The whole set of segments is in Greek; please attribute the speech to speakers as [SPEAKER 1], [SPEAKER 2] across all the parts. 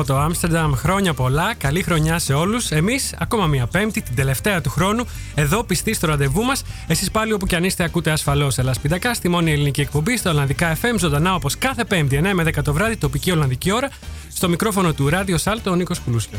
[SPEAKER 1] από το Άμστερνταμ. Χρόνια πολλά. Καλή χρονιά σε όλους. Εμείς, ακόμα μία Πέμπτη, την τελευταία του χρόνου, εδώ πιστοί στο ραντεβού μας. Εσείς πάλι όπου κι αν είστε, ακούτε ασφαλώς Ελλασπιδακά στη μόνη ελληνική εκπομπή, στα Ολλανδικά FM, ζωντανά όπως κάθε Πέμπτη, 9 με 10 το βράδυ, τοπική Ολλανδική ώρα, στο μικρόφωνο του Ράδιο Σάλτο, ο Νίκος Κουλούσιο.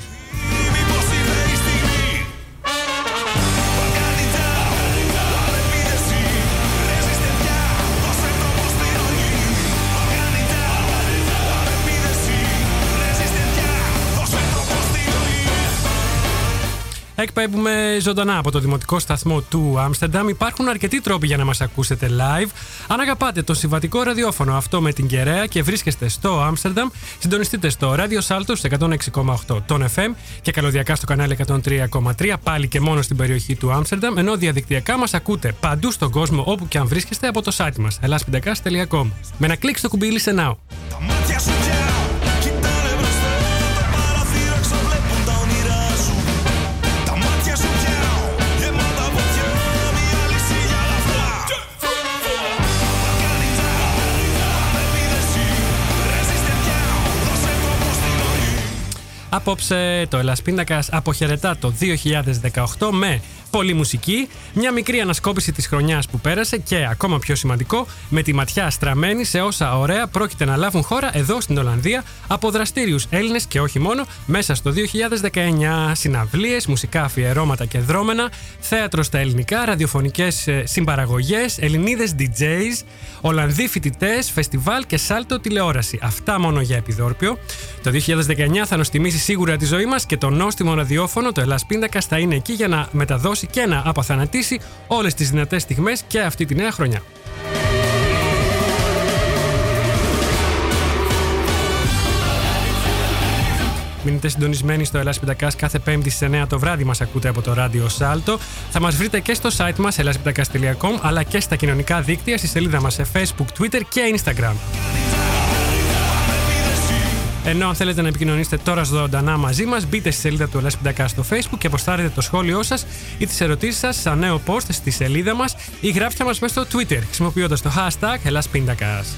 [SPEAKER 1] Εκπέμπουμε ζωντανά από το δημοτικό σταθμό του Άμστερνταμ. Υπάρχουν αρκετοί τρόποι για να μας ακούσετε live. Αν αγαπάτε το συμβατικό ραδιόφωνο αυτό με την κεραία και βρίσκεστε στο Άμστερνταμ, συντονιστείτε στο Radio Salto 106,8 τον FM και καλωδιακά στο κανάλι 103,3 πάλι και μόνο στην περιοχή του Άμστερνταμ. Ενώ διαδικτυακά μας ακούτε παντού στον κόσμο όπου και αν βρίσκεστε από το site μας ελάσπιντακά.com. Με ένα κλικ στο κουμπί Listen Now. Απόψε το Ελλάς Πίντακας αποχαιρετά το 2018 με πολλή μουσική, μια μικρή ανασκόπηση της χρονιάς που πέρασε και ακόμα πιο σημαντικό, με τη ματιά στραμμένη σε όσα ωραία πρόκειται να λάβουν χώρα εδώ στην Ολλανδία από δραστήριους Έλληνες και όχι μόνο μέσα στο 2019. Συναυλίες, μουσικά αφιερώματα και δρόμενα, θέατρο στα ελληνικά, ραδιοφωνικές ε, συμπαραγωγές, Ελληνίδες DJs, Ολλανδοί φοιτητές, φεστιβάλ και σάλτο τηλεόραση. Αυτά μόνο για επιδόρπιο. Το 2019 θα νοστιμήσει σίγουρα τη ζωή μας και το νόστιμο ραδιόφωνο, το Ελλάς Πίντακας, θα είναι εκεί για να μεταδώσει και να απαθανατήσει όλες τις δυνατές στιγμές και αυτή τη νέα χρονιά. Μείνετε συντονισμένοι στο Ελλάς Πιτακάς κάθε Πέμπτη στις 9 το βράδυ μας ακούτε από το ράδιο Σάλτο. Θα μας βρείτε και στο site μας ellaspitakas.com αλλά και στα κοινωνικά δίκτυα στη σελίδα μας σε Facebook, Twitter και Instagram. Ενώ αν θέλετε να επικοινωνήσετε τώρα ζωντανά μαζί μας, μπείτε στη σελίδα του Ελλάς Πιτακά στο Facebook και αποστάρετε το σχόλιο σας ή τις ερωτήσεις σας σαν νέο post στη σελίδα μας ή γράψτε μας μέσα στο Twitter χρησιμοποιώντας το hashtag Ελλάς Πίντακας.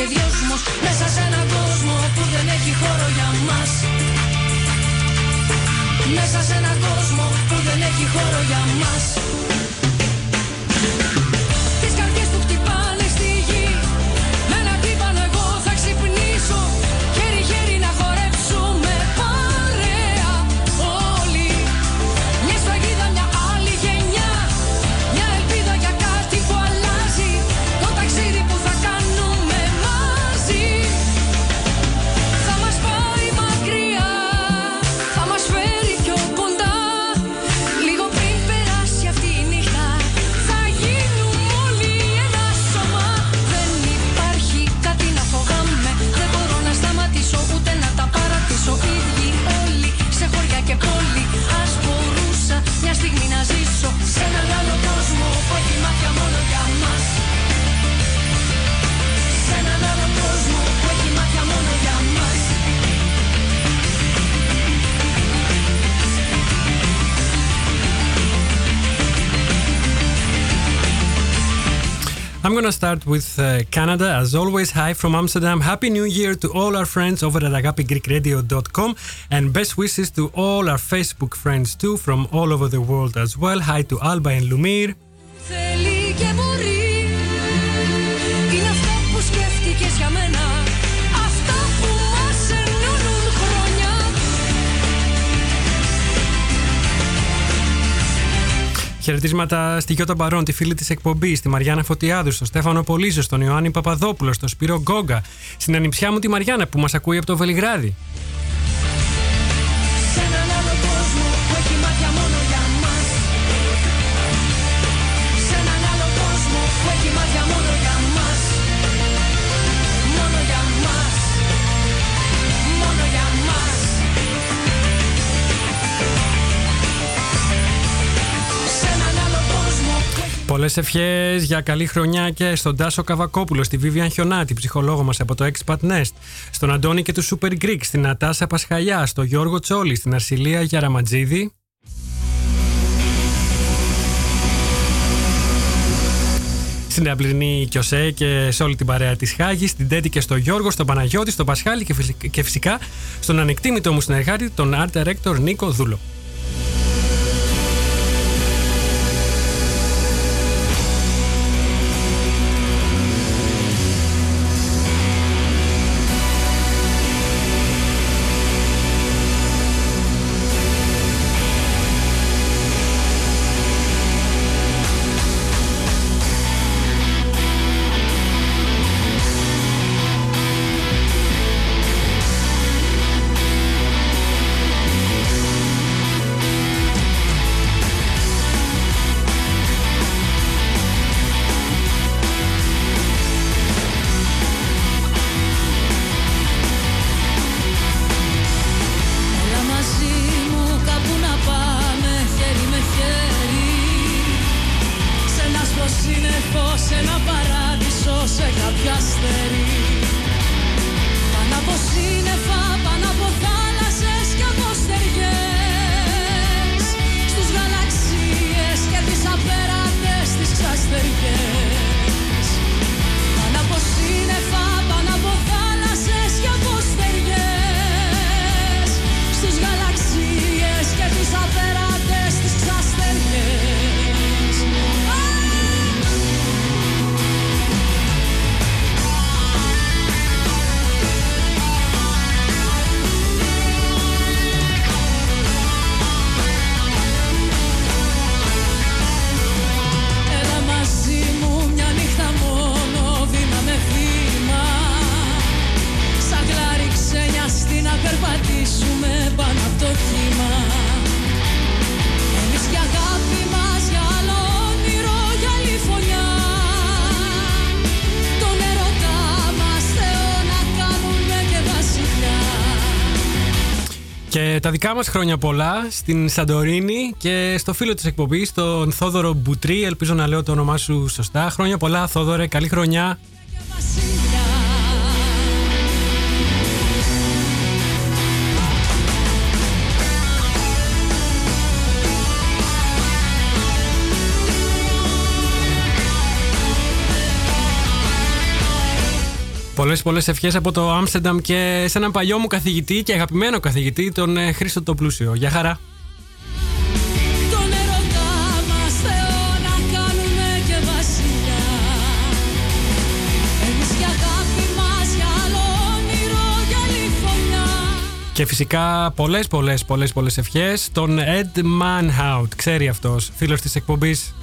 [SPEAKER 2] Και δυόσμος Μέσα σε έναν κόσμο που δεν έχει χώρο για μας. Μέσα σε έναν κόσμο που δεν έχει χώρο για μας
[SPEAKER 1] I'm gonna start with uh, Canada. As always, hi from Amsterdam. Happy New Year to all our friends over at agapigreekradio.com and best wishes to all our Facebook friends too from all over the world as well. Hi to Alba and Lumir. Χαιρετίσματα στη Γιώτα Μπαρόν, τη φίλη της εκπομπής, στη Μαριάννα Φωτιάδου, στον Στέφανο Πολύζο, στον Ιωάννη Παπαδόπουλο, στον Σπύρο Γκόγκα, στην ανιψιά μου τη Μαριάννα που μας ακούει από το Βελιγράδι. Πολλέ ευχές για καλή χρονιά και στον Τάσο Καβακόπουλο, στη Βίβιαν Χιονάτη, ψυχολόγο μας από το Expat Nest, στον Αντώνη και τους Super Greek, στην Νατάσα Πασχαλιά, στον Γιώργο Τσόλη, στην Αρσιλία Γιαραματζίδη. Στην Αμπληνή Κιωσέ και σε όλη την παρέα της Χάγης, στην Τέτη και στο Γιώργο, στον Παναγιώτη, στον Πασχάλη και φυσι- και φυσικά στον ανεκτήμητο μου συνεργάτη, τον Art Director Νίκο Δούλο. Τα δικά μας χρόνια πολλά στην Σαντορίνη και στο φίλο της εκπομπής, τον Θόδωρο Μπουτρή. Ελπίζω να λέω το όνομά σου σωστά. Χρόνια πολλά, Θόδωρε. Καλή χρονιά. Πολλές πολλές ευχές από το Άμστερνταμ και σε έναν παλιό μου καθηγητή και αγαπημένο καθηγητή, τον ε, Χρήστο το Πλούσιο. Γεια χαρά.
[SPEAKER 2] Τον ερωτά μας Θεό να κάνουμε και βασιλιά Εμείς για αγάπη μας, για άλλο όνειρο, για άλλη φωνιά
[SPEAKER 1] Και φυσικά πολλές πολλές πολλές πολλές ευχές τον Ed Manhout. Ξέρει αυτός, φίλος της εκπομπής.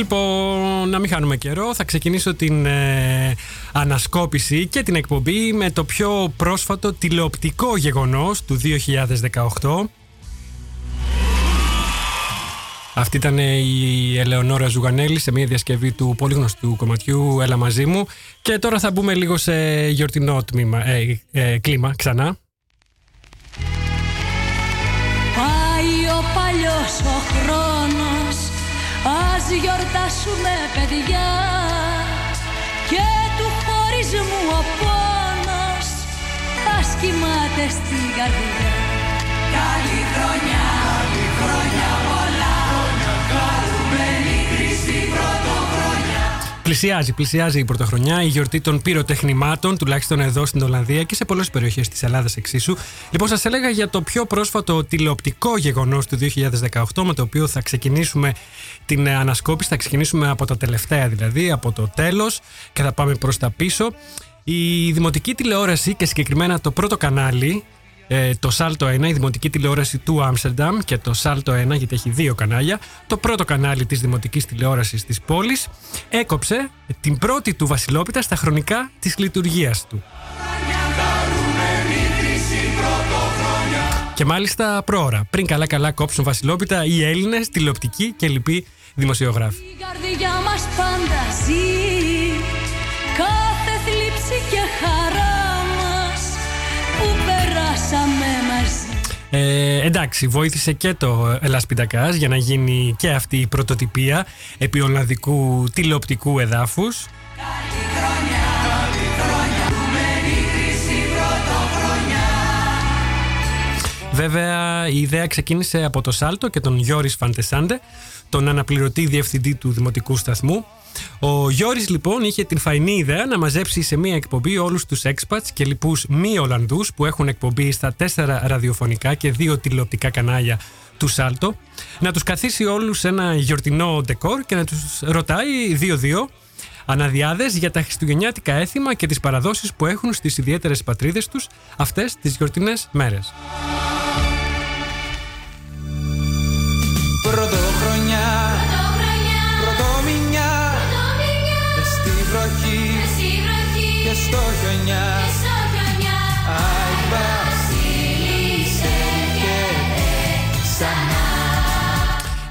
[SPEAKER 1] Λοιπόν, να μην χάνουμε καιρό, θα ξεκινήσω την ε, ανασκόπηση και την εκπομπή με το πιο πρόσφατο τηλεοπτικό γεγονός του 2018. Αυτή ήταν η Ελεονόρα Ζουγανέλη σε μια διασκευή του πολύ γνωστού κομματιού «Έλα μαζί μου». Και τώρα θα μπούμε λίγο σε γιορτινό τμήμα, ε, ε, κλίμα ξανά.
[SPEAKER 2] Πάει ο παλιός ο χρόνος Ας γιορτάσουμε παιδιά Και του χωρισμού ο πόνος Ας κοιμάται στην καρδιά. Καλή χρονιά, καλή χρονιά πολλά. Χαρούμενη Χριστή πρωτοχρονιά
[SPEAKER 1] Πλησιάζει, πλησιάζει η πρωτοχρονιά, η γιορτή των πυροτεχνημάτων, τουλάχιστον εδώ στην Ολλανδία και σε πολλές περιοχές της Ελλάδας εξίσου. Λοιπόν, σας έλεγα για το πιο πρόσφατο τηλεοπτικό γεγονός του 2018, με το οποίο θα ξεκινήσουμε την ε, ανασκόπηση. Θα ξεκινήσουμε από τα τελευταία δηλαδή, από το τέλος και θα πάμε προς τα πίσω. Η δημοτική τηλεόραση και συγκεκριμένα το πρώτο κανάλι, ε, το Salto 1, η δημοτική τηλεόραση του Άμστερνταμ και το Salto 1, γιατί έχει δύο κανάλια, το πρώτο κανάλι της δημοτικής τηλεόρασης της πόλης, έκοψε την πρώτη του βασιλόπιτα στα χρονικά της λειτουργίας του. Και μάλιστα πρόωρα, πριν καλά καλά κόψουν βασιλόπιτα οι Έλληνες, τηλεοπτικοί και λοιποί δημοσιογράφοι.
[SPEAKER 2] Η καρδιά μας πάντα ζει
[SPEAKER 1] Ε, εντάξει, βοήθησε και το Ελλάς Πιντακάς για να γίνει και αυτή η πρωτοτυπία επί Ολλανδικού τηλεοπτικού εδάφους. Βέβαια, η ιδέα ξεκίνησε από το Σάλτο και τον Γιώρης Φαντεσάντε, τον αναπληρωτή διευθυντή του Δημοτικού Σταθμού. Ο Γιώρης λοιπόν είχε την φαϊνή ιδέα να μαζέψει σε μία εκπομπή όλους τους expats και λοιπούς μη Ολλανδούς που έχουν εκπομπή στα τέσσερα ραδιοφωνικά και δύο τηλεοπτικά κανάλια του Σάλτο, να τους καθίσει όλους σε ένα γιορτινό ντεκόρ και να τους ρωτάει δύο-δύο αναδιάδες για τα χριστουγεννιάτικα έθιμα και τις παραδόσεις που έχουν στις ιδιαίτερες πατρίδες τους αυτές τις γιορτινές μέρες.
[SPEAKER 3] Χιονιά Άι βασίλισσε και ξανά.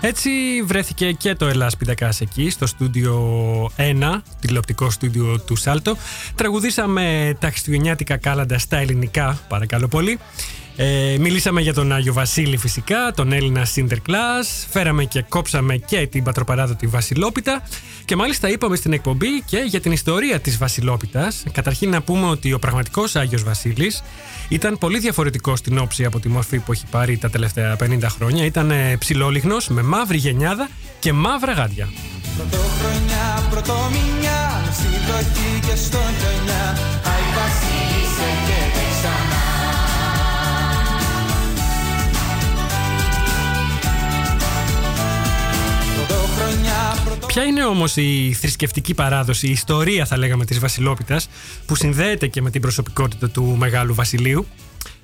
[SPEAKER 1] Έτσι βρέθηκε και το Ελλάς Πιντακάς εκεί, στο στούντιο 1, τηλεοπτικό στούντιο του Σάλτο. Τραγουδήσαμε τα χριστουγεννιάτικα κάλαντα στα ελληνικά, παρακαλώ πολύ. Ε, μιλήσαμε για τον Άγιο Βασίλη φυσικά, τον Έλληνα Sinterklaas, φέραμε και κόψαμε και την πατροπαράδοτη Βασιλόπιτα και μάλιστα είπαμε στην εκπομπή και για την ιστορία της Βασιλόπιτας. Καταρχήν να πούμε ότι ο πραγματικός Άγιος Βασίλης ήταν πολύ διαφορετικός στην όψη από τη μορφή που έχει πάρει τα τελευταία 50 χρόνια. Ήταν ε, ψηλόλιγνος με μαύρη γενιάδα και μαύρα γάντια.
[SPEAKER 3] Πρωτοχρονιά, πρωτομηνιά Στη βροχή και στο
[SPEAKER 1] Ποια είναι όμως η θρησκευτική παράδοση, η ιστορία θα λέγαμε της Βασιλόπιτας που συνδέεται και με την προσωπικότητα του Μεγάλου Βασιλείου;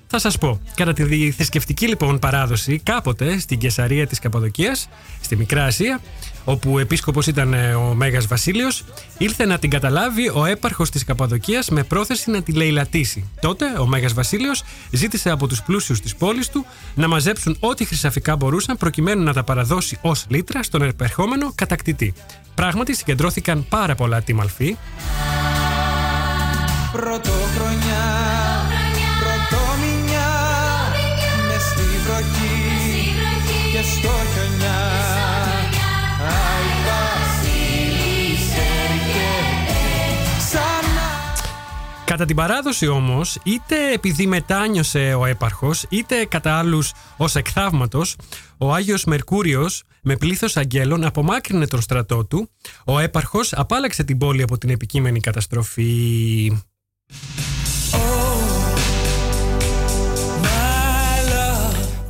[SPEAKER 1] Θα σας πω, κατά τη θρησκευτική λοιπόν παράδοση, κάποτε στην Κεσαρία της Καπαδοκίας, στη Μικρά Ασία, όπου ο επίσκοπος ήταν ε, ο Μέγας Βασίλειος, ήλθε να την καταλάβει ο έπαρχος της Καπαδοκίας με πρόθεση να τη λαιλατήσει. Τότε ο Μέγας Βασίλειος ζήτησε από τους πλούσιους της πόλης του να μαζέψουν ό,τι χρυσαφικά μπορούσαν προκειμένου να τα παραδώσει ως λίτρα στον επερχόμενο κατακτητή. Πράγματι συγκεντρώθηκαν πάρα πολλά τιμαλφή,
[SPEAKER 3] Πρωτοχρονιά,
[SPEAKER 1] Κατά την παράδοση όμως, είτε επειδή μετάνιωσε ο έπαρχος, είτε κατά άλλους ως εκθαύματος, ο Άγιος Μερκούριος με πλήθος αγγέλων απομάκρυνε τον στρατό του, ο έπαρχος απάλαξε την πόλη από την επικείμενη καταστροφή.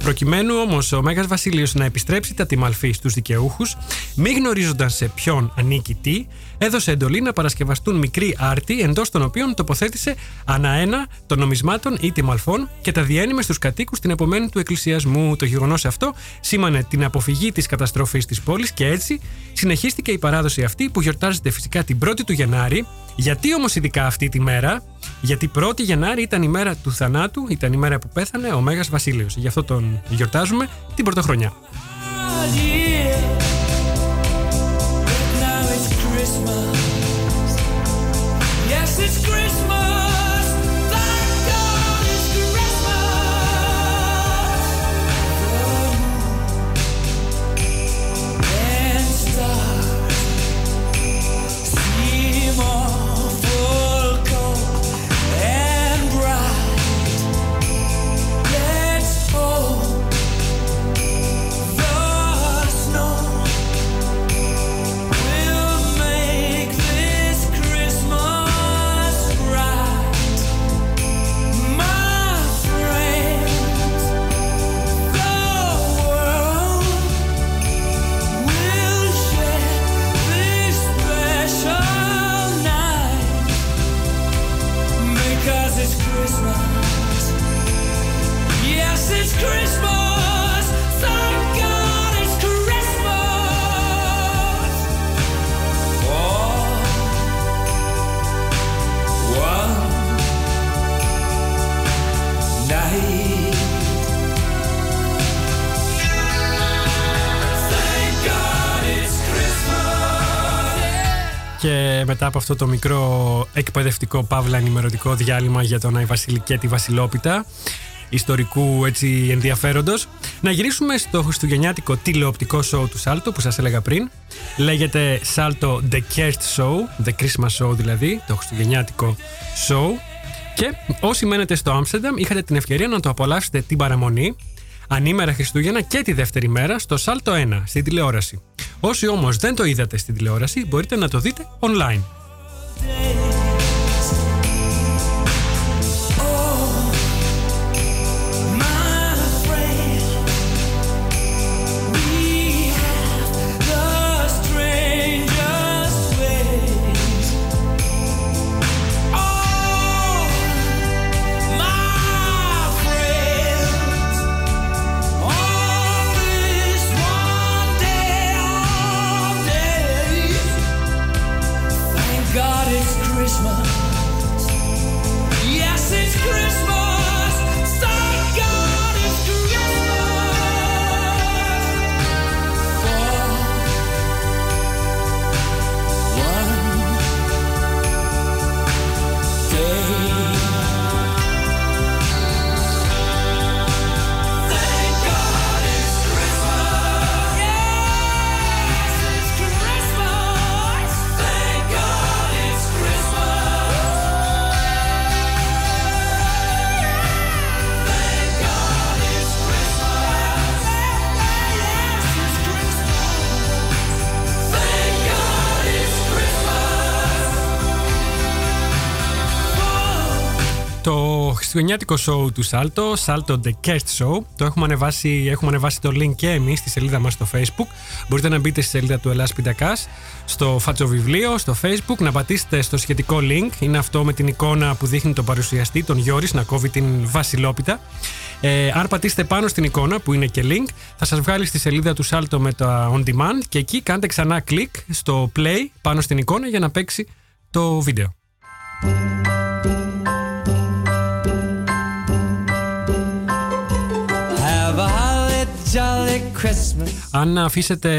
[SPEAKER 1] Προκειμένου όμως ο Μέγας Βασίλειο να επιστρέψει τα τιμαλφή στους δικαιούχους, μη γνωρίζοντας σε ποιον ανήκει τι, έδωσε εντολή να παρασκευαστούν μικροί άρτοι εντός των οποίων τοποθέτησε αναένα των νομισμάτων ή τιμαλφών και τα διένυμε στους κατοίκους την επομένη του εκκλησιασμού. Το γεγονός αυτό σήμανε την αποφυγή της καταστροφής της πόλης και έτσι συνεχίστηκε η παράδοση αυτή που γιορτάζεται φυσικά την 1η του Γενάρη. Γιατί όμως ειδικά αυτή τη μέρα, γιατί 1η Γενάρη ήταν η μέρα του θανάτου, ήταν η μέρα που πέθανε ο Μέγας Βασίλειος. Γι' αυτό τον γιορτάζουμε την πρωτοχρονιά.
[SPEAKER 4] Now
[SPEAKER 1] μετά από αυτό το μικρό εκπαιδευτικό παύλα ενημερωτικό διάλειμμα για τον Άι Βασίλη και τη Βασιλόπιτα, ιστορικού έτσι ενδιαφέροντος, να γυρίσουμε στο χριστουγεννιάτικο τηλεοπτικό show του Σάλτο που σας έλεγα πριν. Λέγεται Σάλτο The Cursed Show, The Christmas Show δηλαδή, το χριστουγεννιάτικο show. Και όσοι μένετε στο Άμστερνταμ είχατε την ευκαιρία να το απολαύσετε την παραμονή ανήμερα Χριστούγεννα και τη δεύτερη μέρα στο Σάλτο 1 στην τηλεόραση. Όσοι όμως δεν το είδατε στην τηλεόραση μπορείτε να το δείτε online. Χριστουγεννιάτικο show του Salto, Salto The Guest Show, το έχουμε ανεβάσει, έχουμε ανεβάσει το link και εμείς στη σελίδα μας στο Facebook. Μπορείτε να μπείτε στη σελίδα του Ελλάς Πιντακάς, στο φάτσο βιβλίο, στο Facebook, να πατήσετε στο σχετικό link. Είναι αυτό με την εικόνα που δείχνει τον παρουσιαστή, τον Γιώρης, να κόβει την βασιλόπιτα. Ε, αν πατήσετε πάνω στην εικόνα που είναι και link, θα σας βγάλει στη σελίδα του Salto με το On Demand και εκεί κάντε ξανά κλικ στο play πάνω στην εικόνα για να παίξει το βίντεο. Αν αφήσετε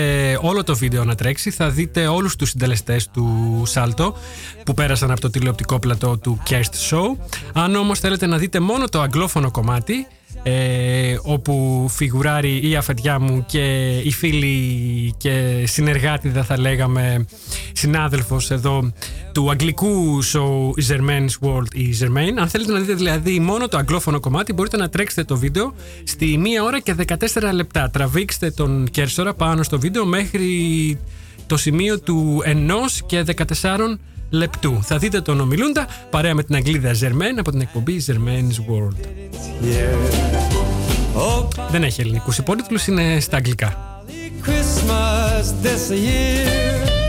[SPEAKER 1] όλο το βίντεο να τρέξει, θα δείτε όλους τους συντελεστές του Σάλτο που πέρασαν από το τηλεοπτικό πλατό του Kerst Show. Αν όμως θέλετε να δείτε μόνο το αγγλόφωνο κομμάτι, ε, όπου φιγουράρει η αφεντιά μου και η φίλη και συνεργάτη, δεν θα λέγαμε, συνάδελφος εδώ του αγγλικού show Germain's World ή Germain. Αν θέλετε να δείτε δηλαδή μόνο το αγγλόφωνο κομμάτι, μπορείτε να τρέξετε το βίντεο στη 1 ώρα και 14 λεπτά. Τραβήξτε τον κέρσορα πάνω στο βίντεο μέχρι το σημείο του 1 και 14 λεπτού. Θα δείτε τον ομιλούντα παρέα με την Αγγλίδα Germain από την εκπομπή Germain's World.
[SPEAKER 3] Oh,
[SPEAKER 1] Δεν έχει ελληνικούς υπότιτλους, είναι στα αγγλικά.
[SPEAKER 3] Christmas this year.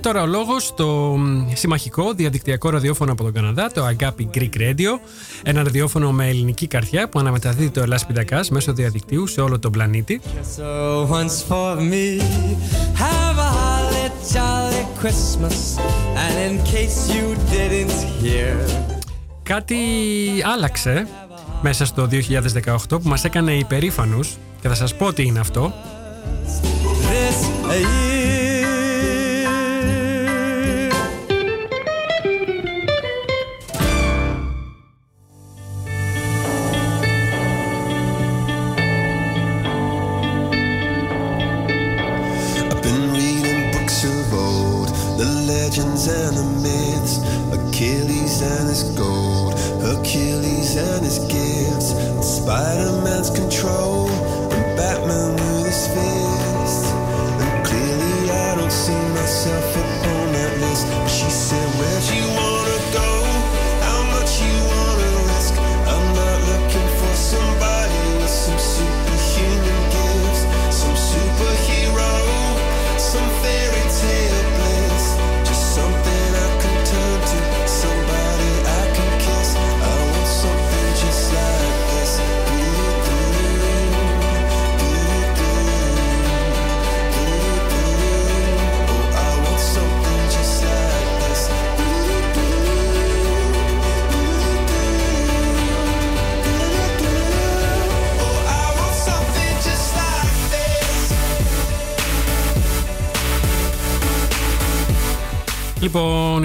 [SPEAKER 1] Τώρα ο λόγος στο συμμαχικό διαδικτυακό ραδιόφωνο από τον Καναδά, το Agapi Greek Radio. Ένα ραδιόφωνο με ελληνική καρδιά που αναμεταδίδει το Ελλάς Πιντακάς μέσω διαδικτύου σε όλο τον πλανήτη.
[SPEAKER 3] So once for me, have a holly jolly Christmas. And in case you didn't hear,
[SPEAKER 1] Κάτι άλλαξε μέσα στο 2018 που μας έκανε υπερήφανους και θα σας πω τι είναι αυτό.
[SPEAKER 3] this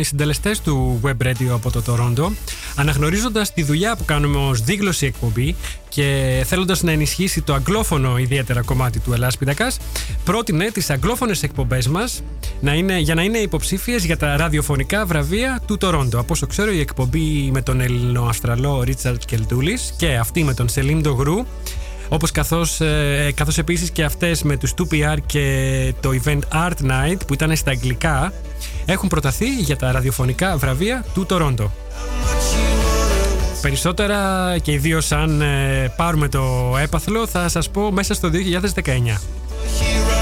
[SPEAKER 1] συντελεστές του Web Radio από το Toronto, αναγνωρίζοντας τη δουλειά που κάνουμε ως δίγλωση εκπομπή και θέλοντας να ενισχύσει το αγγλόφωνο ιδιαίτερα κομμάτι του Ελλάς Πιτακάς, πρότεινε τις αγγλόφωνες εκπομπές μας να είναι, για να είναι υποψήφιες για τα ραδιοφωνικά βραβεία του Toronto. Από όσο ξέρω, η εκπομπή με τον Ελληνοαστραλό Ρίτσαρτ Κελτούλης και αυτή με τον Σελίμ Ντογρού όπως καθώς, ε, καθώς επίσης και αυτές με τους 2PR και το event Art Night που ήταν στα αγγλικά έχουν προταθεί για τα ραδιοφωνικά βραβεία του Τορόντο. Περισσότερα και ιδίως αν ε, πάρουμε το έπαθλο θα σας πω μέσα στο 2019.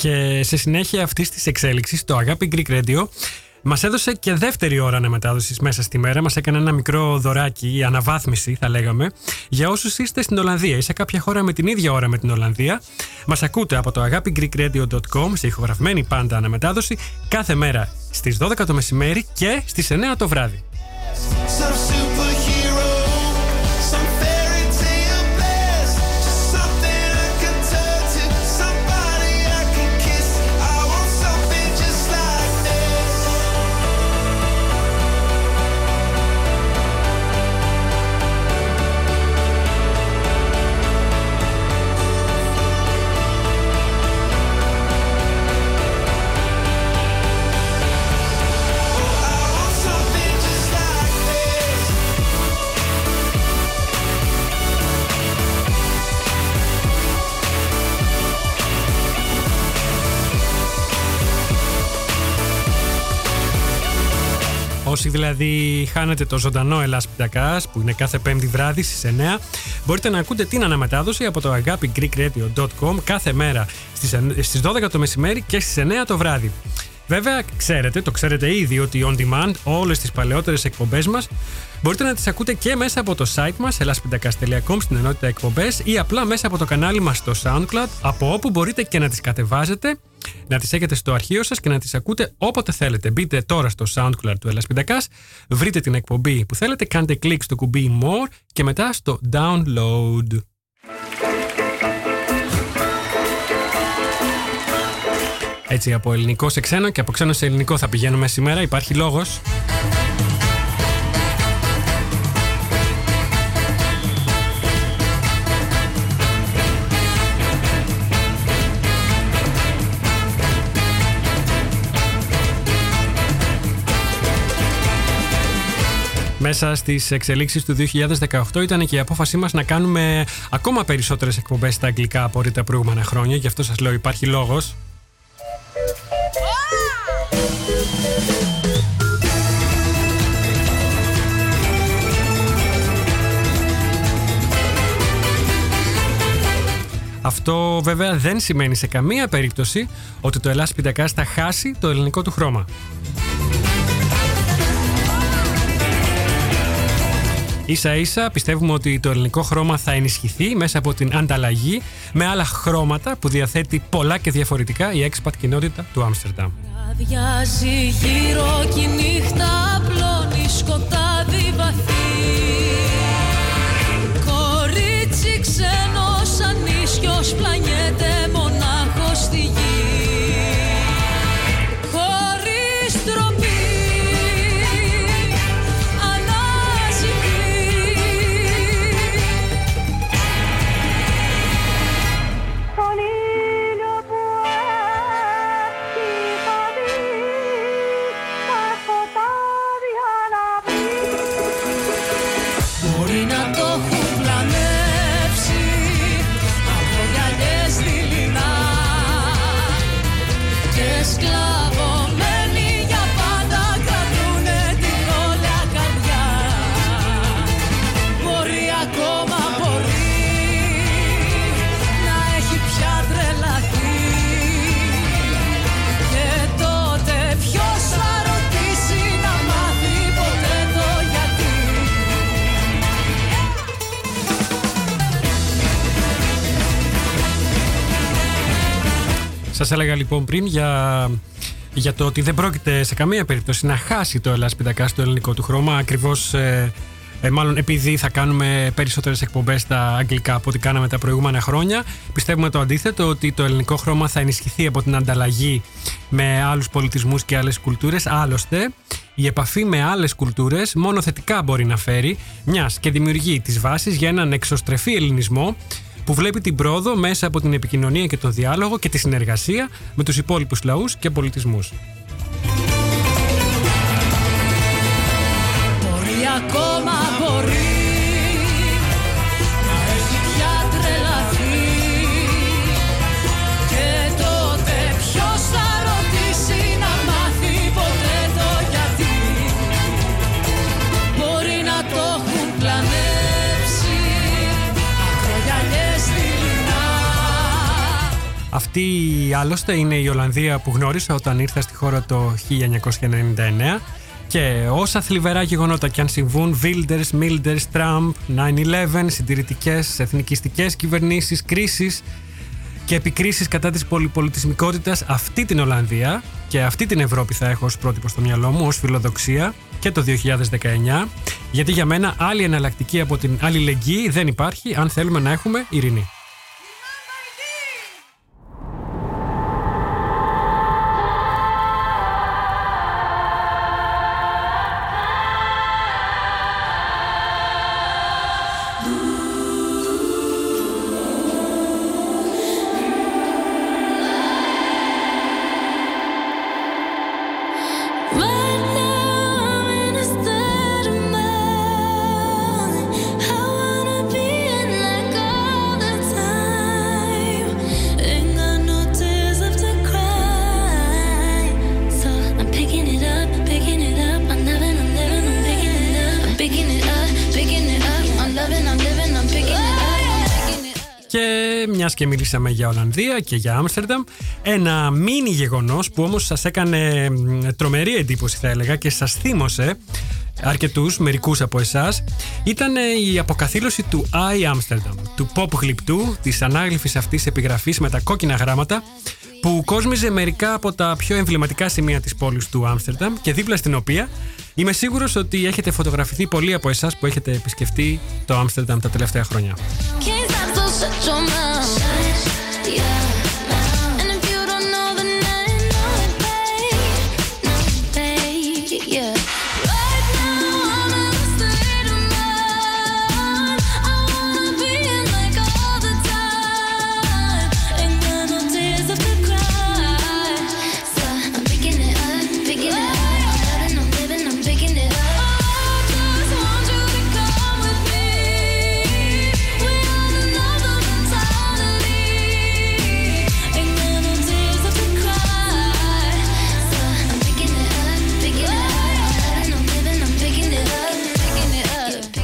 [SPEAKER 1] Και σε συνέχεια αυτής της εξέλιξης, το Αγάπη Greek Radio Μας έδωσε και δεύτερη ώρα αναμετάδοσης μέσα στη μέρα. Μας έκανε ένα μικρό δωράκι, η αναβάθμιση θα λέγαμε, για όσους είστε στην Ολλανδία ή σε κάποια χώρα με την ίδια ώρα με την Ολλανδία. Μας ακούτε από το agapigreekradio.com σε ηχογραφημένη πάντα αναμετάδοση κάθε μέρα στις 12 το μεσημέρι και στις 9 το βράδυ. Δηλαδή χάνετε το ζωντανό Ελλάς Πιτακάς που είναι κάθε πέμπτη βράδυ στις 9 μπορείτε να ακούτε την αναμετάδοση από το agapigreekradio.com κάθε μέρα στις, στις 12 το μεσημέρι και στις 9 το βράδυ. Βέβαια, ξέρετε, το ξέρετε ήδη ότι on demand όλες τις παλαιότερες εκπομπές μας μπορείτε να τις ακούτε και μέσα από το site μας elaspintakas.com στην ενότητα εκπομπές ή απλά μέσα από το κανάλι μας στο SoundCloud από όπου μπορείτε και να τις κατεβάζετε να τις έχετε στο αρχείο σας και να τις ακούτε όποτε θέλετε. Μπείτε τώρα στο SoundCloud του Ελλάς Πιτακάς, βρείτε την εκπομπή που θέλετε, κάντε κλικ στο κουμπί More και μετά στο Download. Έτσι από ελληνικό σε ξένο και από ξένο σε ελληνικό θα πηγαίνουμε σήμερα, υπάρχει λόγος. Μέσα στις εξελίξεις του 2018 ήταν και η απόφασή μας να κάνουμε ακόμα περισσότερες εκπομπές στα αγγλικά από ό,τι τα προηγούμενα χρόνια. Γι' αυτό σας λέω υπάρχει λόγος. Αυτό βέβαια δεν σημαίνει σε καμία περίπτωση ότι το Ελλάς Πιτακάς θα χάσει το ελληνικό του χρώμα. Ίσα ίσα πιστεύουμε ότι το ελληνικό χρώμα θα ενισχυθεί μέσα από την ανταλλαγή με άλλα χρώματα που διαθέτει πολλά και διαφορετικά η expat κοινότητα του Άμστερνταμ.
[SPEAKER 2] Αδιάζει γύρω κι η νύχτα απλώνει σκοτάδι βαθύ Κορίτσι ξένος ανίσιος πλανιέται
[SPEAKER 1] Σας έλεγα λοιπόν πριν για, για το ότι δεν πρόκειται σε καμία περίπτωση να χάσει το Ελλάς Πιτακάς το ελληνικό του χρώμα ακριβώς ε, ε, μάλλον επειδή θα κάνουμε περισσότερες εκπομπές στα αγγλικά από ό,τι κάναμε τα προηγούμενα χρόνια πιστεύουμε το αντίθετο ότι το ελληνικό χρώμα θα ενισχυθεί από την ανταλλαγή με άλλους πολιτισμούς και άλλες κουλτούρες. Άλλωστε η επαφή με άλλες κουλτούρες μόνο θετικά μπορεί να φέρει μιας και δημιουργεί τις βάσεις για έναν εξωστρεφή ελληνισμό που βλέπει την πρόοδο μέσα από την επικοινωνία και τον διάλογο και τη συνεργασία με τους υπόλοιπους λαούς και πολιτισμούς.
[SPEAKER 2] Μπορεί ακόμα μπορεί
[SPEAKER 1] Αυτή άλλωστε είναι η Ολλανδία που γνώρισα όταν ήρθα στη χώρα το 1999 και όσα θλιβερά γεγονότα και αν συμβούν, Wilders, Milders, Trump, 9-11, συντηρητικές, εθνικιστικές κυβερνήσεις, κρίσεις και επικρίσεις κατά της πολυπολιτισμικότητας, αυτή την Ολλανδία και αυτή την Ευρώπη θα έχω ως πρότυπο στο μυαλό μου, ως φιλοδοξία και το 2019, γιατί για μένα άλλη εναλλακτική από την αλληλεγγύη δεν υπάρχει αν θέλουμε να έχουμε ειρηνή.
[SPEAKER 4] Μιας
[SPEAKER 1] και μιλήσαμε για Ολλανδία και για Άμστερνταμ, ένα μίνι γεγονός που όμως σας έκανε μ, τρομερή εντύπωση, θα έλεγα, και σας θύμωσε αρκετούς, μερικούς από εσάς, ήταν ε, η αποκαθήλωση του I Amsterdam, του pop γλυπτού, της ανάγλυφης αυτής επιγραφής με τα κόκκινα γράμματα, που κόσμιζε μερικά από τα πιο εμβληματικά σημεία της πόλης του Άμστερνταμ και δίπλα στην οποία είμαι σίγουρος ότι έχετε φωτογραφηθεί πολλοί από εσάς που έχετε επισκεφτεί το Άμστερνταμ τα τελευταία χρόνια.
[SPEAKER 4] such a. Yeah.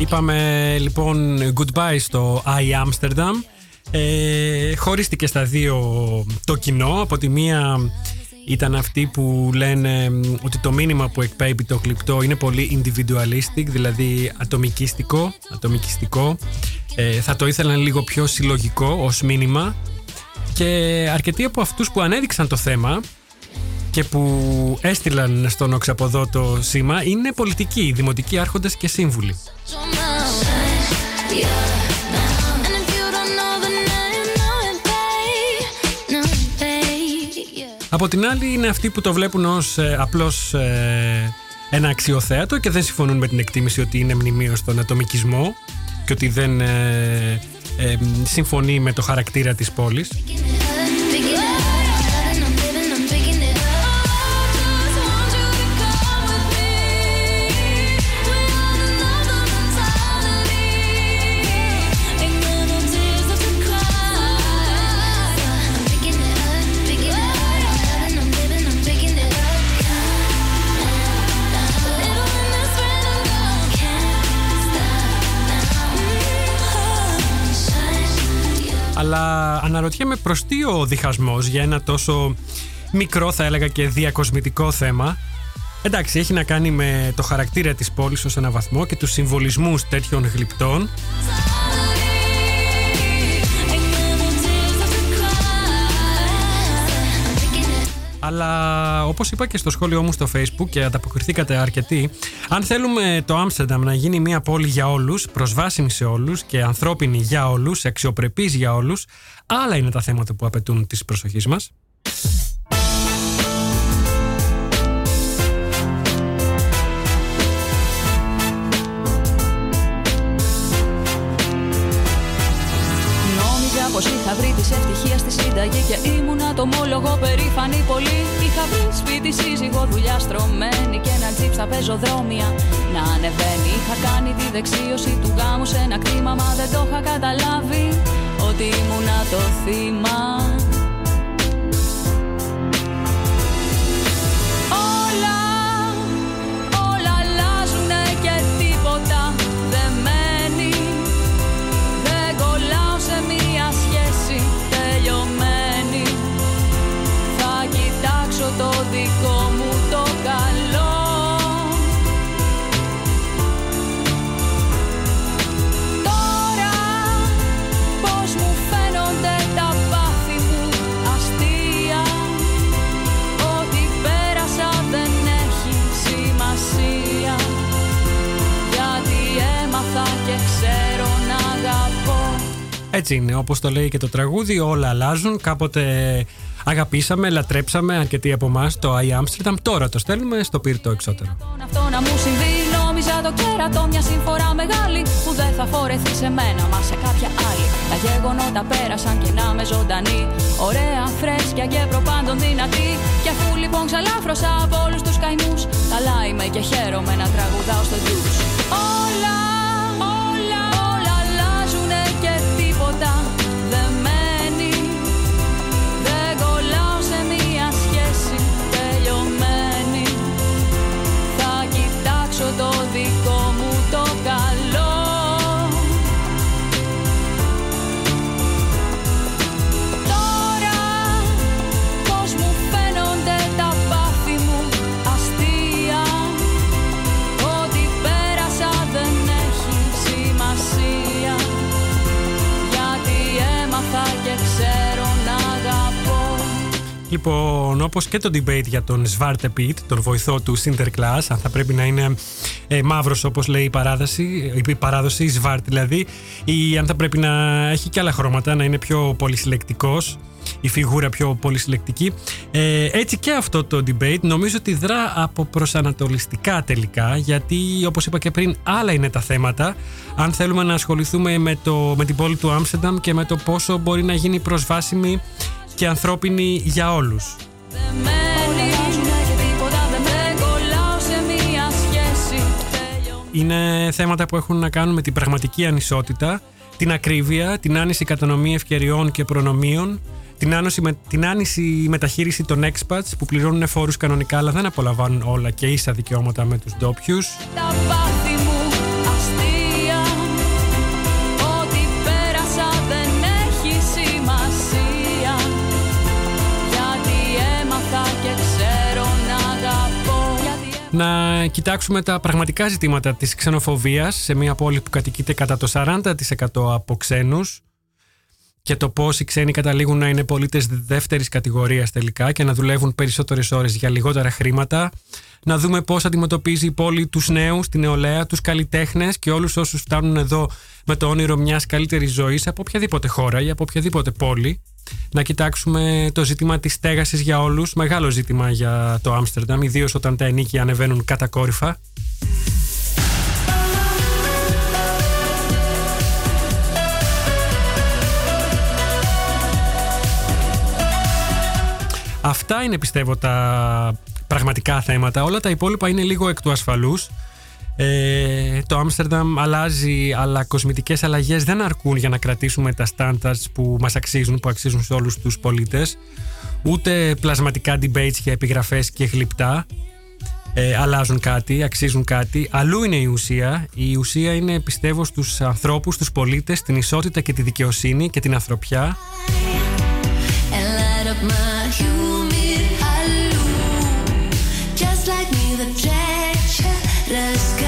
[SPEAKER 1] Είπαμε λοιπόν goodbye στο I Amsterdam. Ε, χωρίστηκε στα δύο το κοινό. Από τη μία ήταν αυτοί που λένε μ, ότι το μήνυμα που εκπέμπει το κλειπτό είναι πολύ individualistic, δηλαδή ατομικιστικό, ατομικιστικό. Ε, θα το ήθελαν λίγο πιο συλλογικό ως μήνυμα και αρκετοί από αυτούς που ανέδειξαν το θέμα και που έστειλαν στον οξαποδό το σήμα είναι πολιτικοί, δημοτικοί άρχοντες και σύμβουλοι.
[SPEAKER 4] your mouth. Yeah. And if you don't know, then I know it, babe. No, babe. Yeah.
[SPEAKER 1] Από την άλλη είναι αυτοί που το βλέπουν ως ε, απλώς ε, ένα αξιοθέατο και δεν συμφωνούν με την εκτίμηση ότι είναι μνημείο στον ατομικισμό και ότι δεν ε, ε, συμφωνεί με το χαρακτήρα της πόλης. Αλλά αναρωτιέμαι προς τι ο διχασμός για ένα τόσο μικρό θα έλεγα και διακοσμητικό θέμα. Εντάξει, έχει να κάνει με το χαρακτήρα της πόλης ως ένα βαθμό και τους συμβολισμούς τέτοιων γλυπτών Αλλά όπως είπα και στο σχόλιο μου στο facebook και ανταποκριθήκατε αρκετοί, αν θέλουμε το Άμστερνταμ να γίνει μια πόλη για όλους, προσβάσιμη σε όλους και ανθρώπινη για όλους, αξιοπρεπής για όλους, άλλα είναι τα θέματα που απαιτούν της προσοχής μας.
[SPEAKER 5] Νόμιζα πως είχα βρει τη ευτυχία στη συνταγή και ήμουνα το μόλογο περήφανη πολύ. Είχα βρει σπίτι, σύζυγο, δουλειά στρωμένη και ένα τζιπ στα πεζοδρόμια να ανεβαίνει. Είχα κάνει τη δεξίωση του γάμου σε ένα κτήμα, μα δεν το είχα καταλάβει ότι ήμουνα το θύμα.
[SPEAKER 1] Έτσι είναι, όπως το λέει και το τραγούδι, όλα αλλάζουν. Κάποτε αγαπήσαμε, λατρέψαμε αρκετοί από εμάς το I Amsterdam. Τώρα το στέλνουμε στο πύρτο εξώτερο.
[SPEAKER 2] Αυτό να μου συμβεί, νόμιζα το κέρατο μια συμφορά μεγάλη που δεν θα φορεθεί σε μένα, μα σε κάποια άλλη. Τα γεγονότα πέρασαν και να με ζωντανή. Ωραία, φρέσκια και προπάντων δυνατή. Και αφού λοιπόν ξαλάφρωσα από όλους τους καημούς, καλά είμαι και χαίρομαι να τραγουδάω στο ντους. Όλα, όλα, τίποτα δεν μένει.
[SPEAKER 1] Λοιπόν, όπως και το debate για τον Svarte Piet, τον βοηθό του Sinterklaas, αν θα πρέπει να είναι ε, μαύρος όπως λέει η παράδοση, η παράδοση, η Svart δηλαδή, ή αν θα πρέπει να έχει και άλλα χρώματα, να είναι πιο πολυσυλλεκτικός, η φιγούρα πιο πολυσυλλεκτική. Ε, έτσι και αυτό το debate νομίζω ότι δρά από προσανατολιστικά τελικά, γιατί όπως είπα και πριν, άλλα είναι τα θέματα. Αν θέλουμε να ασχοληθούμε με, το, με την πόλη του Άμστερνταμ και με το πόσο μπορεί να γίνει προσβάσιμη και ανθρώπινη για όλους.
[SPEAKER 2] Όλα αλλάζουνε και τίποτα δεν κολλάω σε μία σχέση τελειωμένη
[SPEAKER 1] Είναι θέματα που έχουν να κάνουν με την πραγματική ανισότητα, την ακρίβεια, την άνηση κατανομή ευκαιριών και προνομίων, την, άνωση, με, την άνηση μεταχείριση των expats που πληρώνουν φόρους κανονικά αλλά δεν απολαμβάνουν όλα και ίσα δικαιώματα με τους
[SPEAKER 2] ντόπιους. Να
[SPEAKER 1] κοιτάξουμε τα πραγματικά ζητήματα της ξενοφοβίας σε μια πόλη που κατοικείται κατά το 40% από ξένους και το πώς οι ξένοι καταλήγουν να είναι πολίτες δεύτερης κατηγορίας τελικά και να δουλεύουν περισσότερες ώρες για λιγότερα χρήματα. Να δούμε πώς αντιμετωπίζει η πόλη τους νέους, την νεολαία, τους καλλιτέχνες και όλους όσους φτάνουν εδώ με το όνειρο μιας καλύτερης ζωής από οποιαδήποτε χώρα ή από οποιαδήποτε πόλη. Να κοιτάξουμε το ζήτημα της στέγασης για όλους, μεγάλο ζήτημα για το Άμστερνταμ, ιδίως όταν τα ενίκια ανεβαίνουν κατακόρυφα. Αυτά είναι πιστεύω τα πραγματικά θέματα. Όλα τα υπόλοιπα είναι λίγο εκ του ασφαλούς. Ε, το Άμστερνταμ αλλάζει, αλλά κοσμητικές αλλαγές δεν αρκούν για να κρατήσουμε τα standards που μας αξίζουν, που αξίζουν σε όλους τους πολίτες. Ούτε πλασματικά debates για επιγραφές και γλυπτά ε, αλλάζουν κάτι, αξίζουν κάτι. Αλλού είναι η ουσία. Η ουσία είναι, πιστεύω, στους ανθρώπους, στους πολίτες, την ισότητα και τη δικαιοσύνη και την ανθρωπιά.
[SPEAKER 4] and light up my humid halloo. Just like me, the treacherous kind.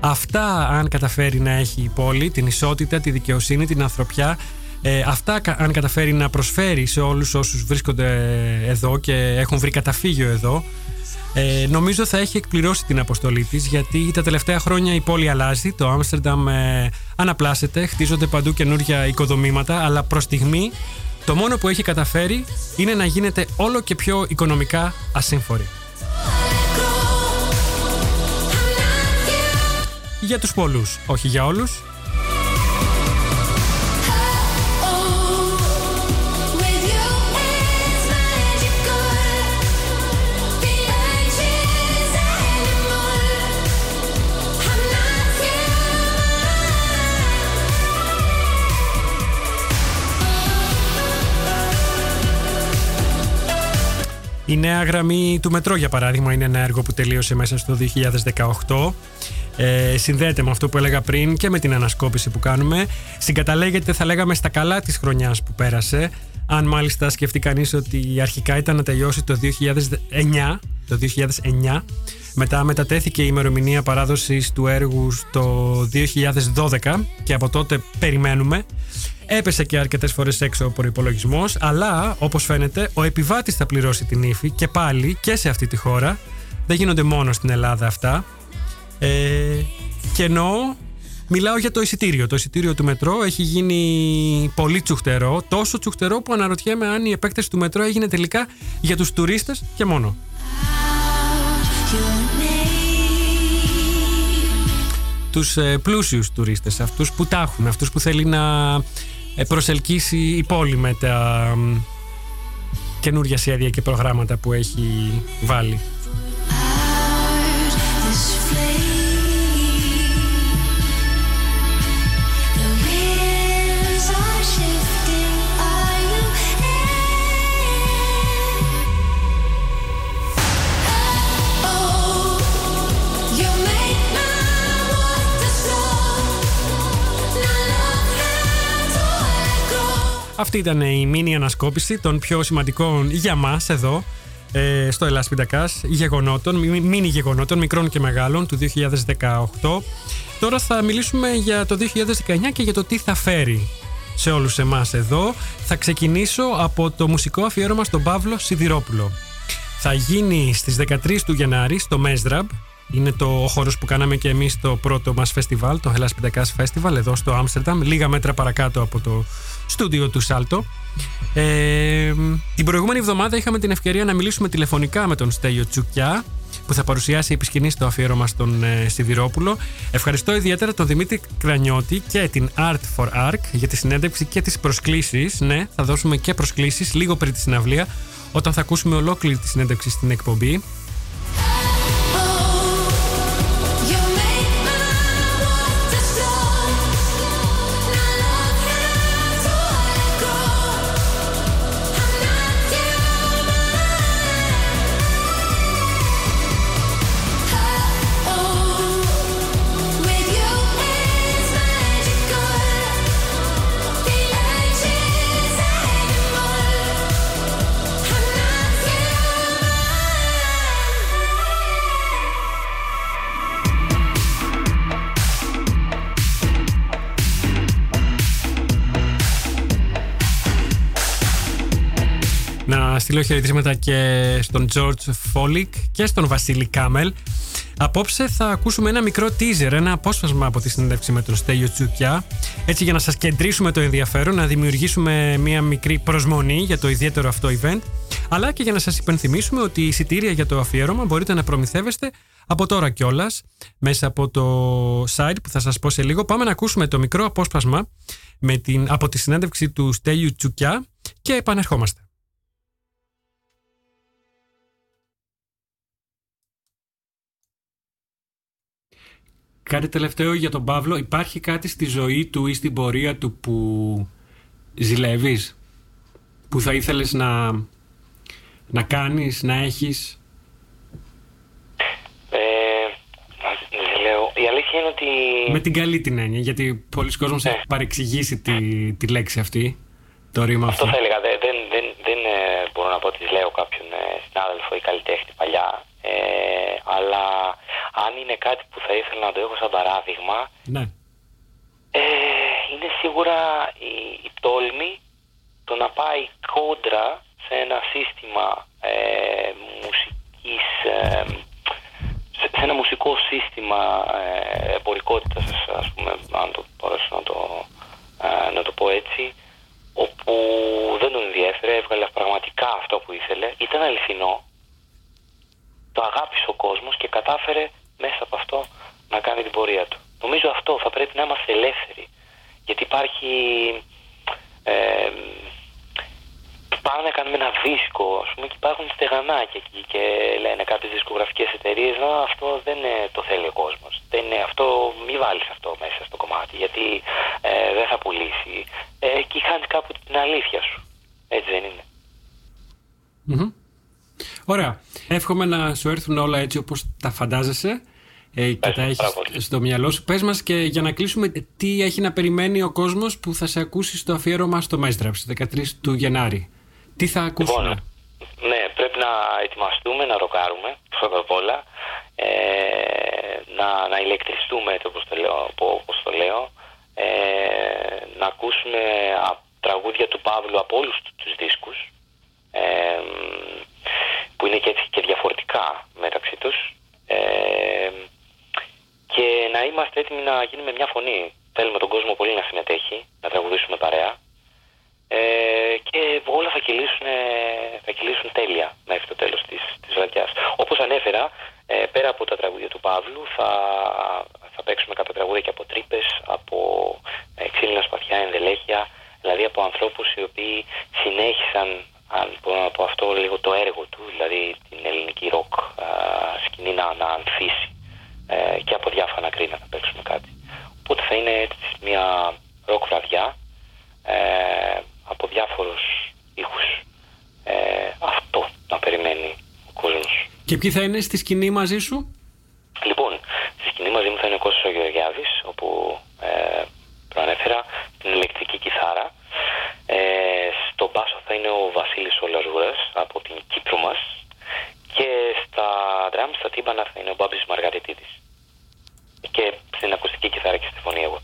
[SPEAKER 1] Αυτά αν καταφέρει να έχει η πόλη, την ισότητα, τη δικαιοσύνη, την ανθρωπιά, ε, αυτά κα- αν καταφέρει να προσφέρει σε όλους όσους βρίσκονται εδώ και έχουν βρει καταφύγιο εδώ, ε, νομίζω θα έχει εκπληρώσει την αποστολή της γιατί τα τελευταία χρόνια η πόλη αλλάζει, το Άμστερνταμ ε, αναπλάσσεται, χτίζονται παντού καινούργια οικοδομήματα, αλλά προς στιγμή το μόνο που έχει καταφέρει είναι να γίνεται όλο και πιο οικονομικά ασύμφορη. Για τους πολλούς, όχι για όλους.
[SPEAKER 4] With you, it's magical. The edges animal. I'm not
[SPEAKER 1] Η νέα γραμμή του μετρό, για παράδειγμα, είναι ένα έργο που τελείωσε μέσα στο 2018. Ε, συνδέεται με αυτό που έλεγα πριν και με την ανασκόπηση που κάνουμε. Συγκαταλέγεται, θα λέγαμε, στα καλά της χρονιάς που πέρασε. Αν μάλιστα σκεφτεί κανείς ότι αρχικά ήταν να τελειώσει το 2009, το 2009 μετά μετατέθηκε η ημερομηνία παράδοσης του έργου στο 2012 και από τότε περιμένουμε. Έπεσε και αρκετές φορές έξω ο προπολογισμό, αλλά όπως φαίνεται ο επιβάτης θα πληρώσει την ύφη και πάλι και σε αυτή τη χώρα. Δεν γίνονται μόνο στην Ελλάδα αυτά. Ε, και εννοώ Μιλάω για το εισιτήριο. Το εισιτήριο του μετρό έχει γίνει πολύ τσουχτερό. Τόσο τσουχτερό που αναρωτιέμαι αν η επέκταση του μετρό έγινε τελικά για τους τουρίστες και μόνο. Τους ε, πλούσιους τουρίστες, αυτούς που τα έχουν, αυτούς που θέλει να ε, προσελκύσει η πόλη με τα μ, καινούργια σχέδια και προγράμματα που έχει βάλει. Αυτή ήταν η μίνι ανασκόπηση των πιο σημαντικών για μας εδώ ε, στο Ελλάς Πιντακάς γεγονότων, μι- μίνι γεγονότων μικρών και μεγάλων του 2018. Τώρα θα μιλήσουμε για το 2019 και για το τι θα φέρει σε όλους εμάς εδώ. Θα ξεκινήσω από το μουσικό αφιέρωμα στον Παύλο Σιδηρόπουλο. Θα γίνει στις 13 του Γενάρη στο Mesdrab. Είναι το ο χώρος που κάναμε και εμείς το πρώτο μας φεστιβάλ, το Hellas Πιντακάς Festival, εδώ στο Άμστερνταμ, λίγα μέτρα παρακάτω από το στούντιο του Σάλτο. Ε, την προηγούμενη εβδομάδα είχαμε την ευκαιρία να μιλήσουμε τηλεφωνικά με τον Στέλιο Τσουκιά, που θα παρουσιάσει επισκηνή στο αφιέρωμα στον ε, Σιδηρόπουλο. Ευχαριστώ ιδιαίτερα τον Δημήτρη Κρανιώτη και την Art for Arc για τη συνέντευξη και τις προσκλήσεις. Ναι, θα δώσουμε και προσκλήσεις λίγο πριν τη συναυλία, όταν θα ακούσουμε ολόκληρη τη συνέντευξη στην εκπομπή. Στείλω χαιρετίσματα και στον George Φόλικ και στον Βασίλη Κάμελ. Απόψε θα ακούσουμε ένα μικρό teaser, ένα απόσπασμα από τη συνέντευξη με τον Στέλιο Τσουκιά. Έτσι για να σας κεντρήσουμε το ενδιαφέρον, να δημιουργήσουμε μια μικρή προσμονή για το ιδιαίτερο αυτό event. Αλλά και για να σας υπενθυμίσουμε ότι η εισιτήρια για το αφιέρωμα μπορείτε να προμηθεύεστε από τώρα κιόλας μέσα από το site που θα σας πω σε λίγο. Πάμε να ακούσουμε το μικρό απόσπασμα με την, από τη συνέντευξη του Στέλιου Τσουκιά και επανερχόμαστε. Κάτι τελευταίο για τον Παύλο. Υπάρχει κάτι στη ζωή του ή στην πορεία του που ζηλεύεις, που θα ήθελες να, να κάνεις, να έχεις;
[SPEAKER 6] Ε, δεν λέω. Η αλήθεια είναι ότι.
[SPEAKER 1] Με την καλή την έννοια, γιατί πολλοί κόσμος
[SPEAKER 6] Ναι.
[SPEAKER 1] έχει παρεξηγήσει τη, τη λέξη αυτή, το ρήμα αυτό.
[SPEAKER 6] Αυτό θα έλεγα. Δεν, δεν, δεν, δεν ε, μπορώ να πω ότι λέω κάποιον ε, συνάδελφο ή καλλιτέχνη παλιά. Ε, αλλά αν είναι κάτι που θα ήθελα να το έχω σαν παράδειγμα,
[SPEAKER 1] Ναι.
[SPEAKER 6] ε, είναι σίγουρα η, η τόλμη το να πάει κόντρα σε ένα σύστημα ε, μουσικής, ε, σε, σε ένα μουσικό σύστημα ε, εμπορικότητας, ας- ας πούμε, αν το μπορέσω να το, ε, να το πω έτσι, όπου δεν τον ενδιέφερε, έβγαλε πραγματικά αυτό που ήθελε, ήταν αληθινό, το αγάπησε ο κόσμος και κατάφερε μέσα από αυτό να κάνει την πορεία του. Νομίζω αυτό θα πρέπει να είμαστε ελεύθεροι. Γιατί υπάρχει... Ε, πάμε να κάνουμε ένα δίσκο, ας πούμε, και υπάρχουν στεγανάκια εκεί και λένε κάποιες δισκογραφικές εταιρείες «Α, αυτό δεν ε, το θέλει ο κόσμος. Δεν είναι αυτό, μη βάλεις αυτό μέσα στο κομμάτι, γιατί ε, δεν θα πουλήσει. Ε, και χάνεις κάπου την αλήθεια σου. Έτσι δεν είναι.
[SPEAKER 1] Μμμ. Ωραία. Εύχομαι να σου έρθουν όλα έτσι όπως τα φαντάζεσαι ε, και τα έχεις στο μυαλό σου. Πες μας και για να κλείσουμε τι έχει να περιμένει ο κόσμος που θα σε ακούσει στο αφιέρωμα στο Μέστραπ στις 13 του Γενάρη. Τι θα ακούσουν.
[SPEAKER 6] Ναι, πρέπει να ετοιμαστούμε, να ροκάρουμε πρώτα απ' όλα. Ε, να, να ηλεκτριστούμε, έτσι όπως το λέω. Όπως το λέω. Ε, να ακούσουμε α, τραγούδια του Παύλου από όλους του- τους δίσκους. Ε, που είναι και έτσι και διαφορετικά μεταξύ τους. Ε, και να είμαστε έτοιμοι να γίνουμε μια φωνή. Θέλουμε τον κόσμο πολύ να συμμετέχει, να τραγουδήσουμε παρέα. Ε, και όλα θα κυλήσουν, ε, θα κυλήσουν τέλεια μέχρι το τέλος της, της βραδιάς. Όπως ανέφερα, ε, πέρα από τα τραγούδια του Παύλου θα, θα παίξουμε κάποια τραγούδια και από τρύπες, από ε, ξύλινα σπαθιά, ενδελέχεια, δηλαδή από ανθρώπους οι οποίοι συνέχισαν αν μπορώ να πω αυτό λίγο το έργο του, δηλαδή την ελληνική ροκ α, σκηνή να, να ανθίσει ε, και από διάφορα να κρίνει να παίξουμε κάτι. Οπότε θα είναι έτσι μια ροκ βραδιά ε, από διάφορους ήχους. Ε, αυτό να περιμένει ο κόσμος.
[SPEAKER 1] Και ποιοι θα είναι στη σκηνή μαζί σου;
[SPEAKER 6] Λοιπόν, στη σκηνή μαζί μου θα είναι ο Κώστας ο Γεωργιάδης, όπου ε, προανέφερα την ηλεκτρική κιθάρα. Ε, στο μπάσο θα είναι ο Βασίλης ο Λαζούρας από την Κύπρο μας και στα drums, στα τύμπανα θα είναι ο Μπάμπης Μαργαριτίδης. Και στην ακουστική κιθάρα και στη φωνή εγώ.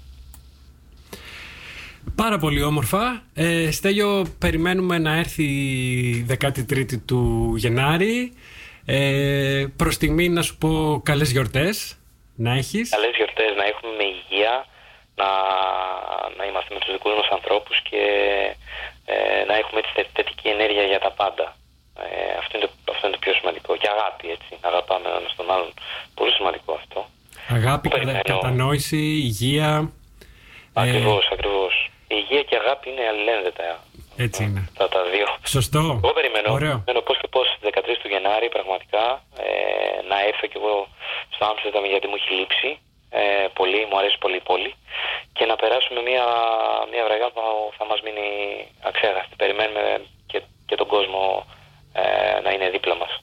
[SPEAKER 1] Πάρα πολύ όμορφα. Ε, Στέλιο, περιμένουμε να έρθει η 13η του Γενάρη. Ε, προς στιγμή να σου πω καλές γιορτές να έχεις.
[SPEAKER 6] Καλές γιορτές να έχουμε με υγεία, να, να είμαστε με τους δικούς μας ανθρώπους και ε, να έχουμε έτσι θε- θετική ενέργεια για τα πάντα. Ε, αυτό, είναι το, αυτό είναι το πιο σημαντικό. Και αγάπη, έτσι. Να αγαπάμε ένας τον άλλον. Πολύ σημαντικό αυτό.
[SPEAKER 1] Αγάπη, κατα-
[SPEAKER 6] Περιμένω.
[SPEAKER 1] κατανόηση, υγεία. Ε,
[SPEAKER 6] Ακριβώς, ακριβώς. Η υγεία και η αγάπη είναι αλληλένδετα.
[SPEAKER 1] έτσι είναι.
[SPEAKER 6] Τα, τα δύο.
[SPEAKER 1] Σωστό.
[SPEAKER 6] Εγώ περιμένω.
[SPEAKER 1] Ωραίο.
[SPEAKER 6] Περιμένω πώς και πώς 13 του Γενάρη πραγματικά ε, να έρθω κι εγώ στο Άμστερνταμ γιατί μου έχει λείψει ε, πολύ, μου αρέσει πολύ η πόλη και να περάσουμε μια, μια βραδιά που θα μας μείνει αξέχαστη. Περιμένουμε και, και τον κόσμο ε, να είναι δίπλα μας.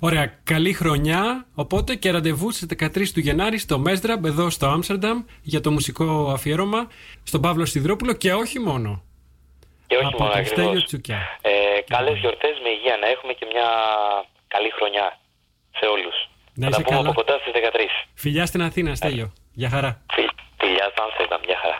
[SPEAKER 1] Ωραία, καλή χρονιά. Οπότε και ραντεβού στις 13 του Γενάρη στο Μέσδραμπ εδώ στο Άμστερνταμ για το μουσικό αφιέρωμα στον Παύλο Σιδρόπουλο και όχι μόνο.
[SPEAKER 6] Και όχι
[SPEAKER 1] Από
[SPEAKER 6] μόνο
[SPEAKER 1] τον
[SPEAKER 6] ακριβώς.
[SPEAKER 1] Στέλιο Τσουκιά.
[SPEAKER 6] Ε, καλές γιορτές με υγεία να έχουμε και μια καλή χρονιά σε όλους.
[SPEAKER 1] Να
[SPEAKER 6] θα τα
[SPEAKER 1] είσαι
[SPEAKER 6] πούμε
[SPEAKER 1] καλά.
[SPEAKER 6] από κοντά στις 13.
[SPEAKER 1] Φιλιά στην Αθήνα, Στέλιο. Γεια χαρά.
[SPEAKER 6] Φι- Φιλιά στο Άμστερνταμ, μια χαρά.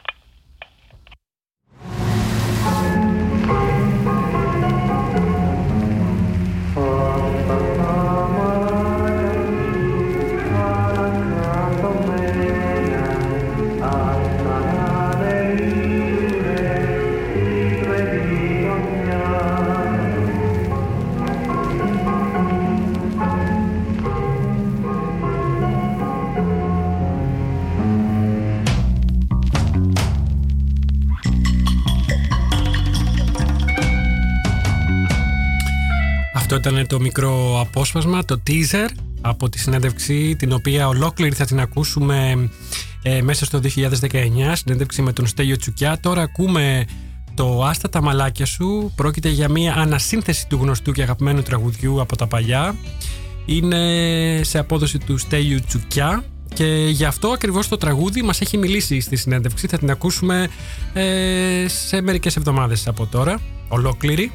[SPEAKER 1] Αυτό ήταν το μικρό απόσπασμα, το teaser από τη συνέντευξη την οποία ολόκληρη θα την ακούσουμε ε, μέσα στο 2019, συνέντευξη με τον Στέλιο Τσουκιά. Τώρα ακούμε το «Άστα τα μαλάκια σου», πρόκειται για μια ανασύνθεση του γνωστού και αγαπημένου τραγουδιού από τα παλιά. Είναι σε απόδοση του Στέλιου Τσουκιά και γι' αυτό ακριβώς το τραγούδι μας έχει μιλήσει στη συνέντευξη. Θα την ακούσουμε ε, σε μερικές εβδομάδες από τώρα, ολόκληρη.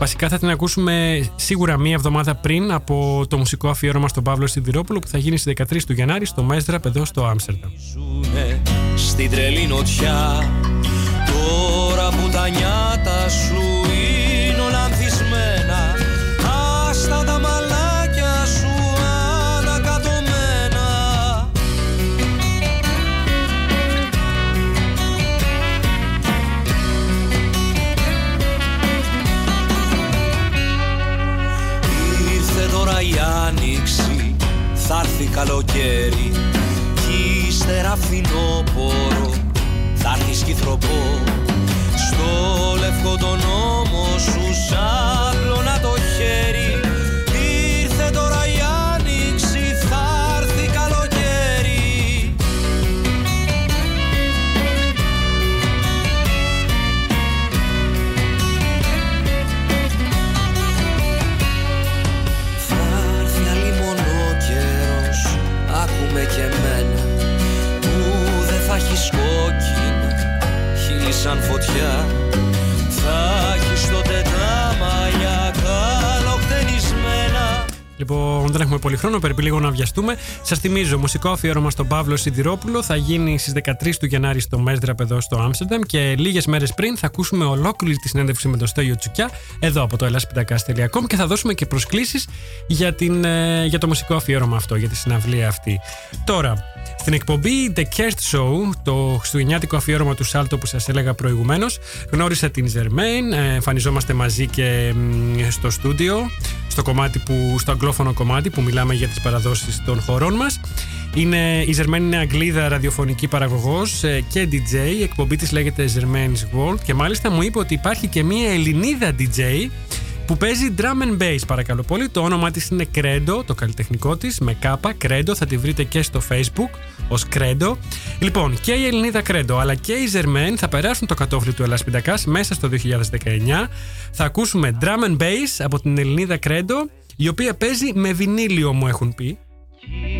[SPEAKER 1] Βασικά θα την ακούσουμε σίγουρα μία εβδομάδα πριν από το μουσικό αφιέρωμα στον Παύλο Σιδηρόπουλο που θα γίνει στις 13 του Γενάρη στο Μέστραπ εδώ στο Άμστερνταμ.
[SPEAKER 7] ζουνε στην τρελή νοτιά Τώρα που τα νιάτα σου θα έρθει καλοκαίρι. Κι ύστερα φθινόπορο, θα έρθει σκυθροπό. Στο λευκό τον νόμο σου σάπλωνα το χέρι σαν φωτιά Θα έχεις τότε τα μαλλιά καλοκτενισμένα
[SPEAKER 1] Λοιπόν, δεν έχουμε πολύ χρόνο, πρέπει λίγο να βιαστούμε. Σας θυμίζω, μουσικό αφιέρωμα στον Παύλο Σιδηρόπουλο θα γίνει στις 13 του Γενάρη στο Μέστραπ εδώ στο Άμστερνταμ και λίγες μέρες πριν θα ακούσουμε ολόκληρη τη συνέντευξη με τον Στέλιο Τσουκιά εδώ από το elaspitakas.com και θα δώσουμε και προσκλήσεις για, την, ε, για το μουσικό αφιέρωμα αυτό, για τη συναυλία αυτή. Τώρα, στην εκπομπή The Kerst Show, το χριστουγεννιάτικο αφιέρωμα του Σάλτο που σας έλεγα προηγουμένως, γνώρισα την Ζερμέν. ε, Εμφανιζόμαστε μαζί και μ, στο στούντιο, στο, κομμάτι που, στο αγγλόφωνο κομμάτι που μιλάμε για τις παραδόσεις των χωρών μας. Είναι, η Ζερμέν είναι Αγγλίδα ραδιοφωνική παραγωγός και DJ. Η εκπομπή της λέγεται Zermain's World και μάλιστα μου είπε ότι υπάρχει και μία Ελληνίδα DJ που παίζει drum and bass παρακαλώ πολύ. Το όνομά της είναι Credo, το καλλιτεχνικό της, με κάπα, Credo, θα τη βρείτε και στο facebook ως Credo. Λοιπόν, και η Ελληνίδα Credo αλλά και η Zermain θα περάσουν το κατόφλι του Ελλάς Πιτακάς μέσα στο 2019. Θα ακούσουμε drum and bass από την Ελληνίδα Credo, η οποία παίζει με βινίλιο μου έχουν πει.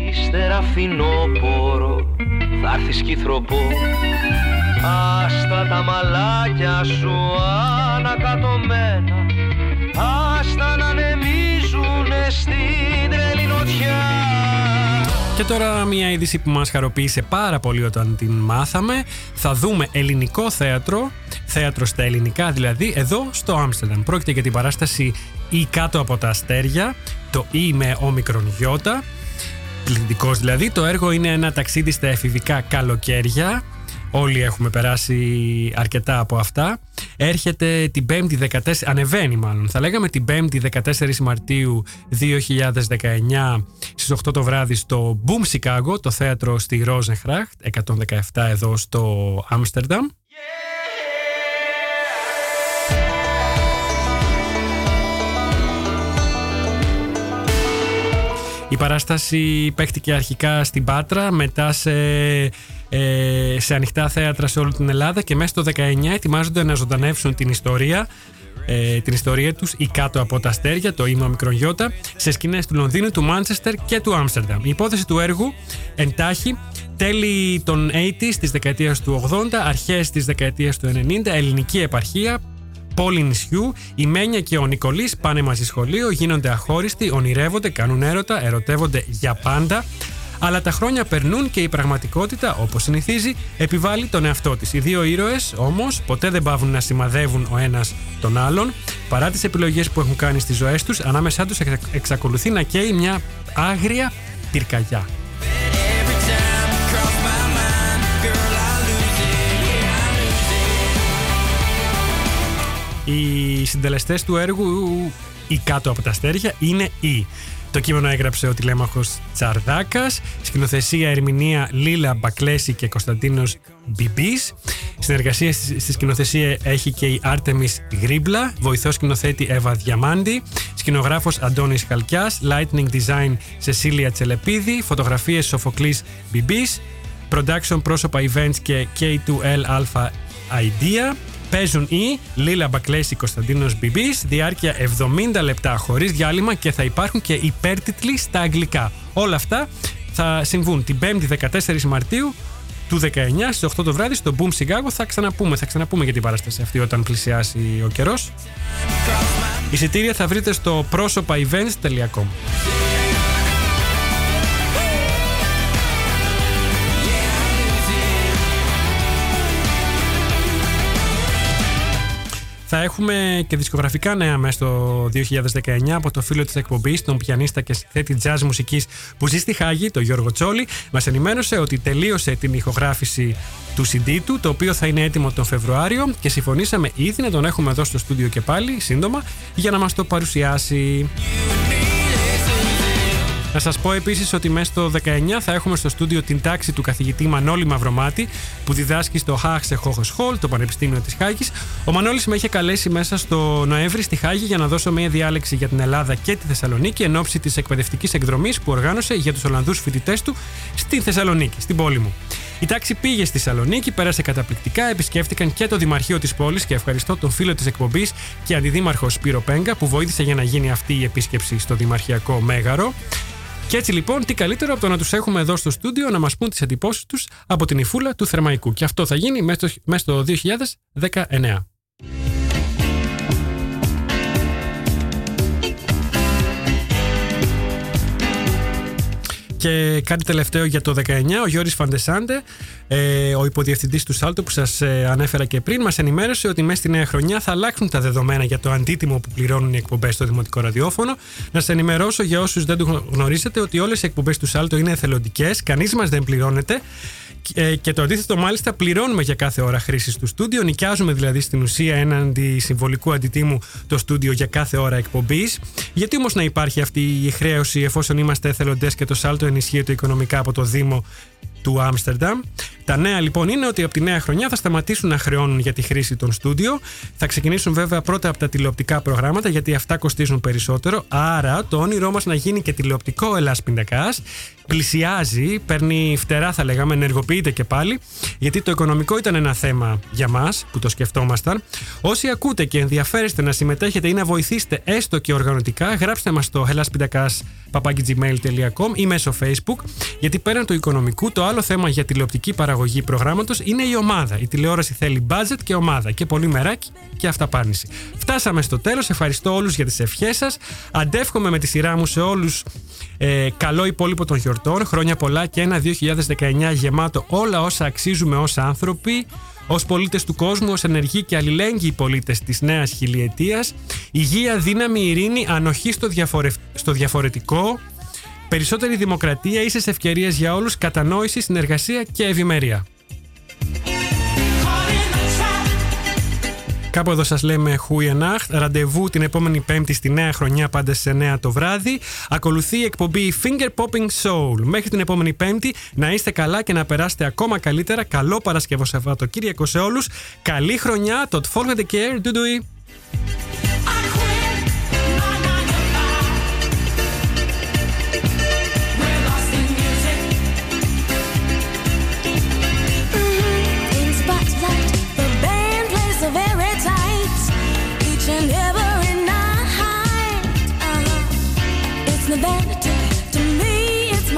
[SPEAKER 7] Ύστερα φινόπορο θα έρθεις σκυθροπό Άστα τα μαλάκια σου ανακατωμένα Άστα να ανεμίζουνε στην τρελή νοτιά
[SPEAKER 1] Και τώρα μια είδηση που μας χαροποίησε πάρα πολύ όταν την μάθαμε. Θα δούμε ελληνικό θέατρο, θέατρο στα ελληνικά δηλαδή, εδώ στο Άμστερνταμ. Πρόκειται για την παράσταση «Ή κάτω από τα αστέρια», το «Ή» με όμικρον γιώτα. Πληθυντικός δηλαδή. Το έργο είναι ένα ταξίδι στα εφηβικά καλοκαίρια. Όλοι έχουμε περάσει αρκετά από αυτά. Έρχεται την 5η 14, ανεβαίνει μάλλον, θα λέγαμε την 5η 14 Μαρτίου 2019 στις 8 το βράδυ στο Boom Chicago, το θέατρο στη Rosenhracht, 117 εδώ στο Άμστερνταμ. Η παράσταση παίχτηκε αρχικά στην Πάτρα, μετά σε, ε, σε ανοιχτά θέατρα σε όλη την Ελλάδα και μέσα στο 19 ετοιμάζονται να ζωντανεύσουν την ιστορία ε, την ιστορία τους ή κάτω από τα αστέρια, το ήμο μικρογιώτα, σε σκηνές του Λονδίνου, του Μάντσεστερ και του Άμστερνταμ. Η υπόθεση του έργου εντάχει τέλη των 80s της δεκαετίας του 80, αρχές της δεκαετίας του 90, ελληνική επαρχία, πόλη νησιού, η Μένια και ο Νικολής πάνε μαζί σχολείο, γίνονται αχώριστοι, ονειρεύονται, κάνουν έρωτα, ερωτεύονται για πάντα. Αλλά τα χρόνια περνούν και η πραγματικότητα, όπως συνηθίζει, επιβάλλει τον εαυτό της. Οι δύο ήρωες όμως ποτέ δεν πάβουν να σημαδεύουν ο ένας τον άλλον. Παρά τις επιλογές που έχουν κάνει στις ζωές τους, ανάμεσά τους εξακολουθεί να καίει μια άγρια πυρκαγιά. Οι συντελεστές του έργου ή κάτω από τα αστέρια είναι οι. Το κείμενο έγραψε ο τηλέμαχος Τσαρδάκας, σκηνοθεσία ερμηνεία Λίλα Μπακλέση και Κωνσταντίνος Μπιμπής. Συνεργασία στη στη σκηνοθεσία έχει και η Άρτεμις Γρίμπλα, βοηθός σκηνοθέτη Εύα Διαμάντη, σκηνογράφος Αντώνης Χαλκιάς, lighting design Σεσίλια Τσελεπίδη, φωτογραφίες Σοφοκλής Μπιμπής, production πρόσωπα events και K2L Alpha Idea. Παίζουν οι Λίλα Μπακλέση Κωνσταντίνος Μπιμπής, διάρκεια 70 λεπτά χωρίς διάλειμμα και θα υπάρχουν και υπέρτιτλοι στα αγγλικά. Όλα αυτά θα συμβούν την 5η 14 Μαρτίου του 19 στις 8 το βράδυ στο Boom Chicago. Θα ξαναπούμε, θα ξαναπούμε για την παράσταση αυτή όταν πλησιάσει ο καιρός. Εισιτήρια θα βρείτε στο πρόσωπα events.com. Θα έχουμε και δισκογραφικά νέα μέσα στο 2019 από το φίλο της εκπομπής, τον πιανίστα και συνθέτη jazz μουσικής που ζει στη Χάγη, τον Γιώργο Τσόλη. Μας ενημέρωσε ότι τελείωσε την ηχογράφηση του CD του, το οποίο θα είναι έτοιμο τον Φεβρουάριο και συμφωνήσαμε ήδη να τον έχουμε εδώ στο στούντιο και πάλι σύντομα για να μας το παρουσιάσει. Να σας πω επίσης ότι μέσα στο 19 θα έχουμε στο στούντιο την τάξη του καθηγητή Μανώλη Μαυρομάτη που διδάσκει στο Χάξε Χόχο Χολ, το Πανεπιστήμιο της Χάγης. Ο Μανώλης με είχε καλέσει μέσα στο Νοέμβρη στη Χάγη για να δώσω μια διάλεξη για την Ελλάδα και τη Θεσσαλονίκη εν ώψη της εκπαιδευτικής εκδρομής που οργάνωσε για τους Ολλανδούς φοιτητές του στη Θεσσαλονίκη, στην πόλη μου. Η τάξη πήγε στη Θεσσαλονίκη, πέρασε καταπληκτικά, επισκέφτηκαν και το Δημαρχείο της πόλης και ευχαριστώ τον φίλο της εκπομπής και αντιδήμαρχο Σπύρο Πέγκα που βοήθησε για να γίνει αυτή η επίσκεψη στο Δημαρχιακό Μέγαρο. Και έτσι λοιπόν, τι καλύτερο από το να τους έχουμε εδώ στο στούντιο να μας πούν τις εντυπώσεις τους από την υφούλα του Θερμαϊκού. Και αυτό θα γίνει μέσα στο, μέσα στο 2019. Και κάτι τελευταίο για το 19, ο Γιώρης Φαντεσάντε, ε, ο υποδιευθυντής του Σάλτο που σας ε, ανέφερα και πριν, μας ενημέρωσε ότι μέσα στη νέα χρονιά θα αλλάξουν τα δεδομένα για το αντίτιμο που πληρώνουν οι εκπομπές στο Δημοτικό Ραδιόφωνο. Να σας ενημερώσω για όσους δεν το γνωρίζετε ότι όλες οι εκπομπές του Σάλτο είναι εθελοντικές, κανείς μας δεν πληρώνεται. Ε, και το αντίθετο, μάλιστα, πληρώνουμε για κάθε ώρα χρήση του στούντιο. Νοικιάζουμε δηλαδή στην ουσία έναντι συμβολικού αντιτίμου το στούντιο για κάθε ώρα εκπομπής. Γιατί όμως να υπάρχει αυτή η χρέωση εφόσον είμαστε εθελοντές και το σάλτο ενισχύεται οικονομικά από το Δήμο του Άμστερνταμ. Τα νέα λοιπόν είναι ότι από τη νέα χρονιά θα σταματήσουν να χρεώνουν για τη χρήση των στούντιο. Θα ξεκινήσουν βέβαια πρώτα από τα τηλεοπτικά προγράμματα γιατί αυτά κοστίζουν περισσότερο. Άρα το όνειρό μας να γίνει και τηλεοπτικό Ελλάς Πινδακά πλησιάζει, παίρνει φτερά θα λέγαμε, ενεργοποιείται και πάλι, γιατί το οικονομικό ήταν ένα θέμα για μας που το σκεφτόμασταν. Όσοι ακούτε και ενδιαφέρεστε να συμμετέχετε ή να βοηθήσετε έστω και οργανωτικά, γράψτε μας στο hellaspindakas.gmail.com ή μέσω facebook, γιατί πέραν του οικονομικού, το άλλο θέμα για τηλεοπτική παραγωγή προγράμματος είναι η ομάδα. Η τηλεόραση θέλει budget και ομάδα και πολύ μεράκι και αυταπάρνηση. Φτάσαμε στο τέλος. Ευχαριστώ όλους για τις ευχές σας. Αντεύχομαι με τη σειρά μου σε όλους ε, καλό υπόλοιπο των γιορτών. Χρόνια πολλά και ένα 2019 γεμάτο όλα όσα αξίζουμε ως άνθρωποι. Ω πολίτες του κόσμου, ως ενεργοί και αλληλέγγυοι πολίτες της νέας χιλιετίας, υγεία, δύναμη, ειρήνη, ανοχή στο, διαφορε... στο διαφορετικό, περισσότερη δημοκρατία, ίσες ευκαιρίες για όλους, κατανόηση, συνεργασία και ευημερία. Κάπου εδώ σας λέμε Χουιενάχτ. Ραντεβού την επόμενη Πέμπτη στη νέα χρονιά, πάντα σε 9 το βράδυ. Ακολουθεί η εκπομπή Finger Popping Soul. Μέχρι την επόμενη Πέμπτη να είστε καλά και να περάσετε ακόμα καλύτερα. Καλό Παρασκευό Σαββατοκύριακο σε όλους. Καλή χρονιά. Το Follow the Care. Ντουντουι.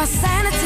[SPEAKER 4] My sanity.